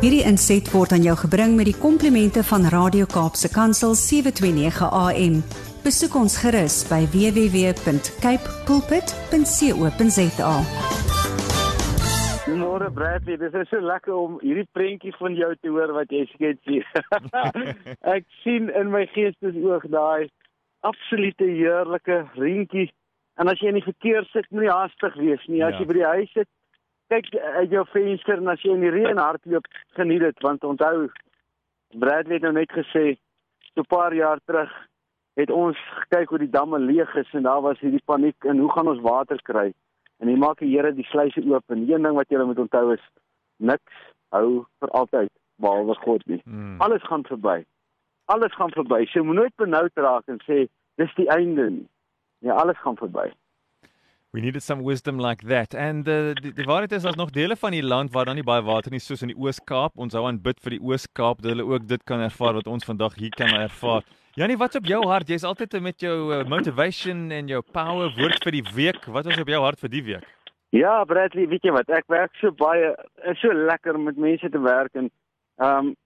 Hierdie inset word aan jou gebring met die komplimente van Radio Kaapse Kansel 729 AM. Besoek ons gerus by www.cape pulpit.co.za. Môre Bradley, dit is so lekker om hierdie prentjie van jou te hoor wat jy skets hier. Ek sien in my geestesoog daai absolute heerlike reentjie. En as jy in die verkeer sit, moenie haastig wees nie. As Ja. jy by die huis sit, kyk uit jou venster en as jy in die reën hardloop, geniet dit want onthou Bradley het nou net gesê so 'n paar jaar terug het ons gekyk hoe die damme leeg is en daar was hierdie paniek en hoe gaan ons water kry? En hy maak die Here die sluise oop en een ding wat jy moet onthou is niks hou vir altyd behalwe God nie. Mm. Alles gaan verby. Alles gaan verby. Jy moet nooit benoud raak en sê dis die einde nie. Ja, alles gaan verby. We needed some wisdom like that. And uh, die, die waarheid is daar's nog dele van die land waar daar nie baie water nie soos in die Oos-Kaap. Ons hou aan bid vir die Oos-Kaap dat hulle ook dit kan ervaar wat ons vandag hier kan ervaar. Janie, wat's op jou hart? Jy's altyd met jou uh, motivation en jou power woord vir die week. Wat is op jou hart vir die week? Ja, Bradley, weet jy wat? Ek werk so baie, is so lekker om met mense te werk en ehm um,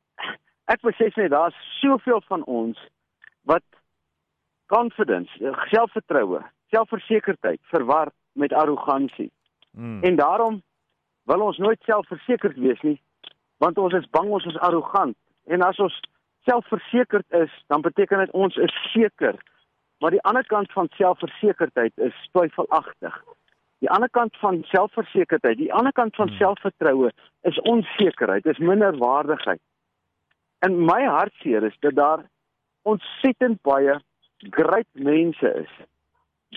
ek besef net daar's soveel van ons confidence, eh, selfvertroue, selfversekerdheid verwar met arrogansie. Mm. En daarom wil ons nooit selfversekerd wees nie, want ons is bang ons is arrogant. En as ons selfversekerd is, dan beteken dit ons is seker. Maar die ander kant van selfversekerdheid is twyfelagtig. Die ander kant van selfversekerdheid, die ander kant van Hmm. selfvertroue is onsekerheid, is minderwaardigheid. En my hartseer is dat daar ontsettend baie great mense is.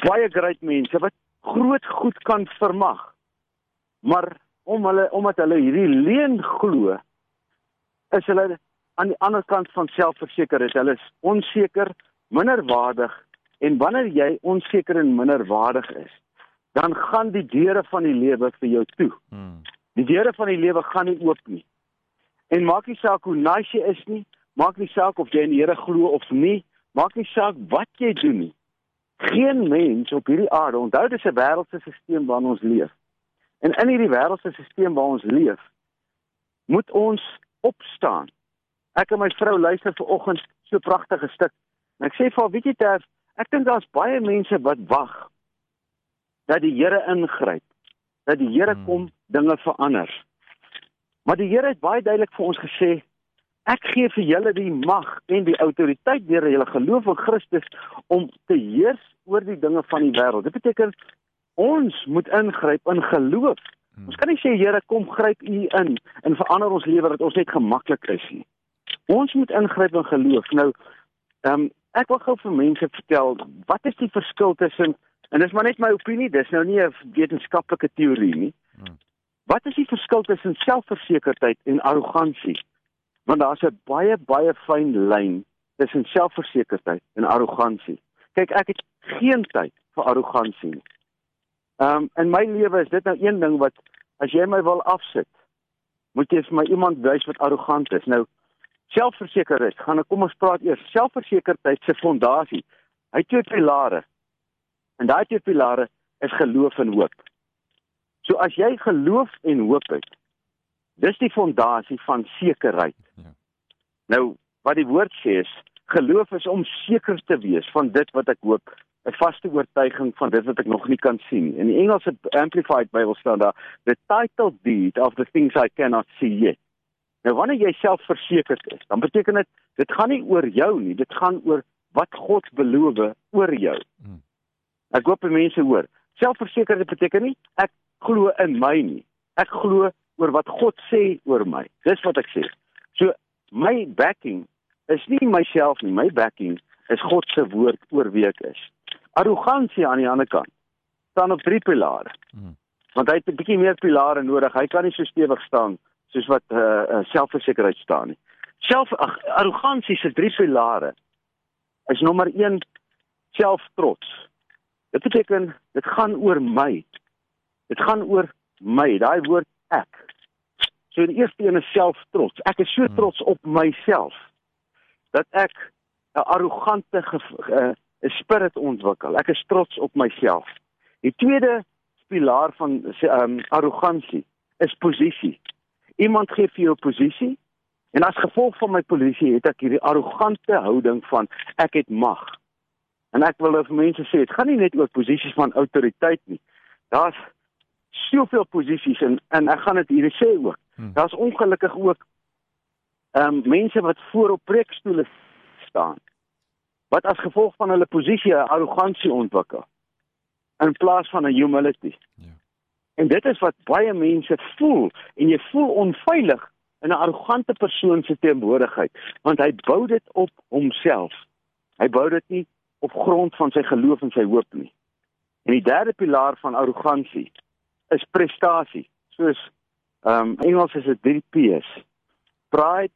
Baie great mense wat groot goed kan vermag. Maar om hulle omdat hulle hierdie leuen glo, is hulle aan die ander kant van selfversekerdheid. Hulle is onseker, minderwaardig en wanneer jy onseker en minderwaardig is, dan gaan die deure van die lewe vir jou toe. Mm. Die deure van die lewe gaan nie oop nie. En maak nie saak hoe nice jy is nie, maak nie saak of jy in die Here glo of nie, maak nie saak wat jy doen nie. Geen mens op hierdie aarde, onthou dis 'n wêreldse stelsel waarin ons leef. En in hierdie wêreldse stelsel waar ons leef, moet ons opstaan. Ek en my vrou luister ver oggend so pragtige stuk. En ek sê vir haar, weet jy Terf, ek dink daar's baie mense wat wag dat die Here ingryp, dat die Here Hmm. kom dinge verander. Maar die Here het baie duidelik vir ons gesê, ek gee vir julle die mag en die autoriteit deur julle geloof in Christus om te heers oor die dinge van die wêreld. Dit beteken ons moet ingryp in geloof. Hmm. Ons kan nie sê Here kom gryp u in en verander ons lewe dat ons net gemaklik is nie. Ons moet ingryp in geloof. Nou, ehm um, ek wil gou vir mense vertel wat is die verskil tussen en dis maar net my opinie, dis nou nie 'n wetenskaplike teorie nie. Hmm. Wat is die verskil tussen selfversekerdheid en arrogansie? Want daar's 'n baie baie fyn lyn tussen selfversekerdheid en arrogansie. Kyk, ek het geen tyd vir arrogansie nie. Ehm um, in my lewe is dit nou een ding wat as jy my wil afsit, moet jy vir my iemand wys wat arrogant is. Nou selfversekerdheid, gaan ek kom ons praat eers selfversekerdheid se fondasie. Hy het twee pilare. En daai twee pilare is geloof en hoop. So as jy geloof en hoop het, dis die fondasie van sekerheid. Ja. Nou wat die woord sê is geloof is om seker te wees van dit wat ek hoop, 'n vaste oortuiging van dit wat ek nog nie kan sien. In die Engelse Amplified Bible staan daar the title deed of the things I cannot see yet. Nou wanneer jy self versekerd is, dan beteken dit dit gaan nie oor jou nie, dit gaan oor wat God beloof oor jou. Hmm. Ek hoop mense hoor. Selfversekerd beteken nie ek glo in my nie. Ek glo oor wat God sê oor my. Dis wat ek sê. So my backing is nie myself nie, my backing is God se woord oor wie ek is. Arrogansie aan die ander kant staan op drie pilare. Mm. Want hy het 'n bietjie meer pilare nodig. Hy kan nie so stewig staan soos wat uh, uh, selfversekerheid staan nie. Self ag, arrogansie se drie pilare is nommer 1 selftrots. Dit beteken dit gaan oor my. Dit gaan oor my, daai woord ek. So die eerste een is selftrots. Ek is so Hmm. trots op myself dat ek 'n arrogante uh, 'n spirit ontwikkel. Ek is trots op myself. Die tweede pilaar van ehm um, arrogansie is posisie. Iemand gee vir jou posisie en as gevolg van my posisie het ek hierdie arrogante houding van ek het mag. En ek wil vir mense sê, dit gaan nie net oor posisies van autoriteit nie. Daar's soveel posisies en en ek gaan dit hier sê ook. Hmm. Daar's ongelukkig ook ehm um, mense wat voor op preekstoele staan. Wat as gevolg van hulle posisie 'n arrogansie ontwikkel in plaas van 'n humility. Ja. En dit is wat baie mense voel en jy voel onveilig in 'n arrogante persoon se teenwoordigheid want hy bou dit op homself. Hy bou dit nie op grond van sy geloof en sy hoop nie. En die derde pilaar van arrogansie is prestasie. Soos ehm um, Engels is dit 3 P's. Pride,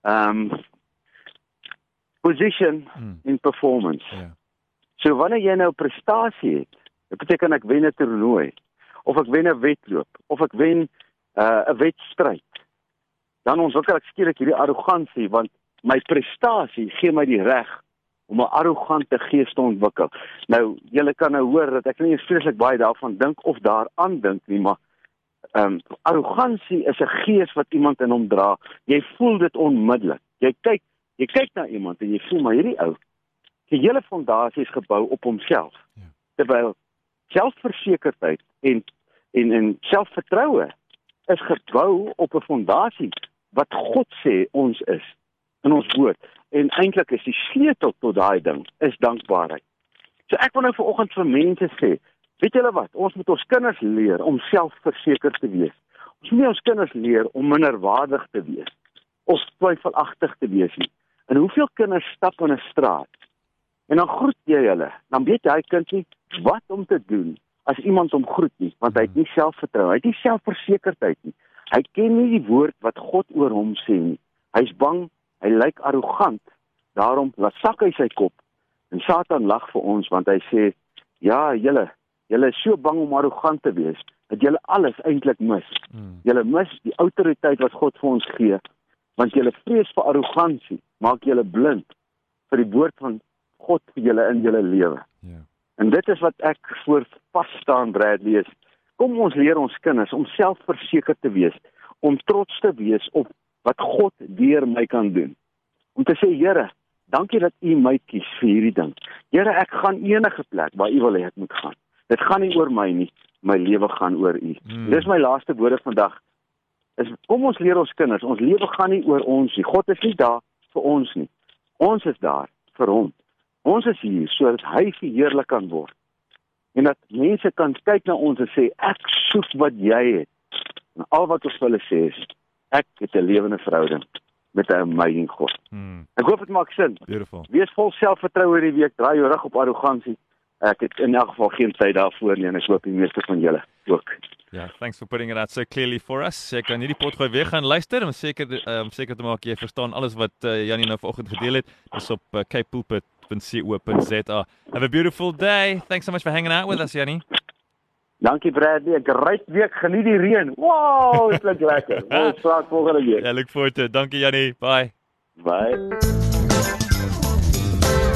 ehm um, position hmm. en performance. Ja. So wanneer jy nou prestasie het, dit beteken ek wen 'n toernooi of ek wen 'n wedloop of ek wen 'n uh, wedstryd. Dan ontwikkel ek skielik hierdie arrogansie want my prestasie gee my die reg om 'n arrogante gees te ontwikkel. Nou, julle kan nou hoor dat ek nie vreeslik baie daarvan dink of daaraan dink nie, maar ehm um, arrogansie is 'n gees wat iemand in hom dra. Jy voel dit onmiddellik. Jy kyk, jy kyk na iemand en jy voel maar hierdie ou, die hele fondasie is gebou op homself. Ja. Terwyl selfversekerdheid en en en selfvertroue is gebou op 'n fondasie wat God sê ons is in ons woord en eintlik is die sleutel tot daai ding is dankbaarheid. So ek wil nou vanoggend vir mense sê, weet julle wat, ons moet ons kinders leer om selfversekerd te wees. Ons moet ons kinders leer om minderwaardig te wees of twyfelagtig te wees nie. En hoeveel kinders stap in 'n straat en dan groet jy hulle, dan weet hy kind nie wat om te doen as iemand hom groet nie, want hy het nie selfvertroue, hy het nie selfversekerdheid nie. Hy ken nie die woord wat God oor hom sê nie. Hy's bang Hy lyk arrogant. Daarom laat sak hy sy kop. En Satan lag vir ons want hy sê: "Ja, julle, julle is so bang om arrogant te wees dat julle alles eintlik mis. Hmm. Julle mis die autoriteit wat God vir ons gee, want julle vrees vir arrogansie maak julle blind vir die woord van God vir julle in julle lewe." Ja. En dit is wat ek voor pas staan Bradley is. Kom ons leer ons kinders om selfversekerd te wees, om trots te wees op wat God deur my kan doen. Om te sê Here, dankie dat U my kies vir hierdie ding. Here, ek gaan enige plek waar U wil hê ek moet gaan. Dit gaan nie oor my nie, my lewe gaan oor U. Hmm. Dis my laaste woorde vandag. Is kom ons leer ons kinders, ons lewe gaan nie oor ons nie. God is nie daar vir ons nie. Ons is daar vir hom. Ons is hier sodat hy verheerlik kan word. En dat mense kan kyk na ons en sê ek soek wat jy het. En al wat ons wil sê is ek het 'n lewende verhouding met 'n amazing God. Hmm. Ek hoop dit maak sin. Beautiful. Wees vol selfvertroue hierdie week. Draai jou rug op arrogansie. Ek het in elk geval geen tyd daarvoor nie en ek hoop die meeste van julle ook. Ja, yeah, thanks for putting it out so clearly for us. Ek kan hierdie pot gooi weer gaan luister om seker om um, seker te maak jy verstaan alles wat uh, Janie nou vanoggend gedeel het. Dis op uh, capepulpit.co.za. Have a beautiful day. Thanks so much for hanging out with us, Janie. Dankie Bradley, 'n great week. Geniet die reën. Wow, dit klink lekker. Ons praat volgende week. Ja, look forward to it. Dankie Jannie. Bye. Bye.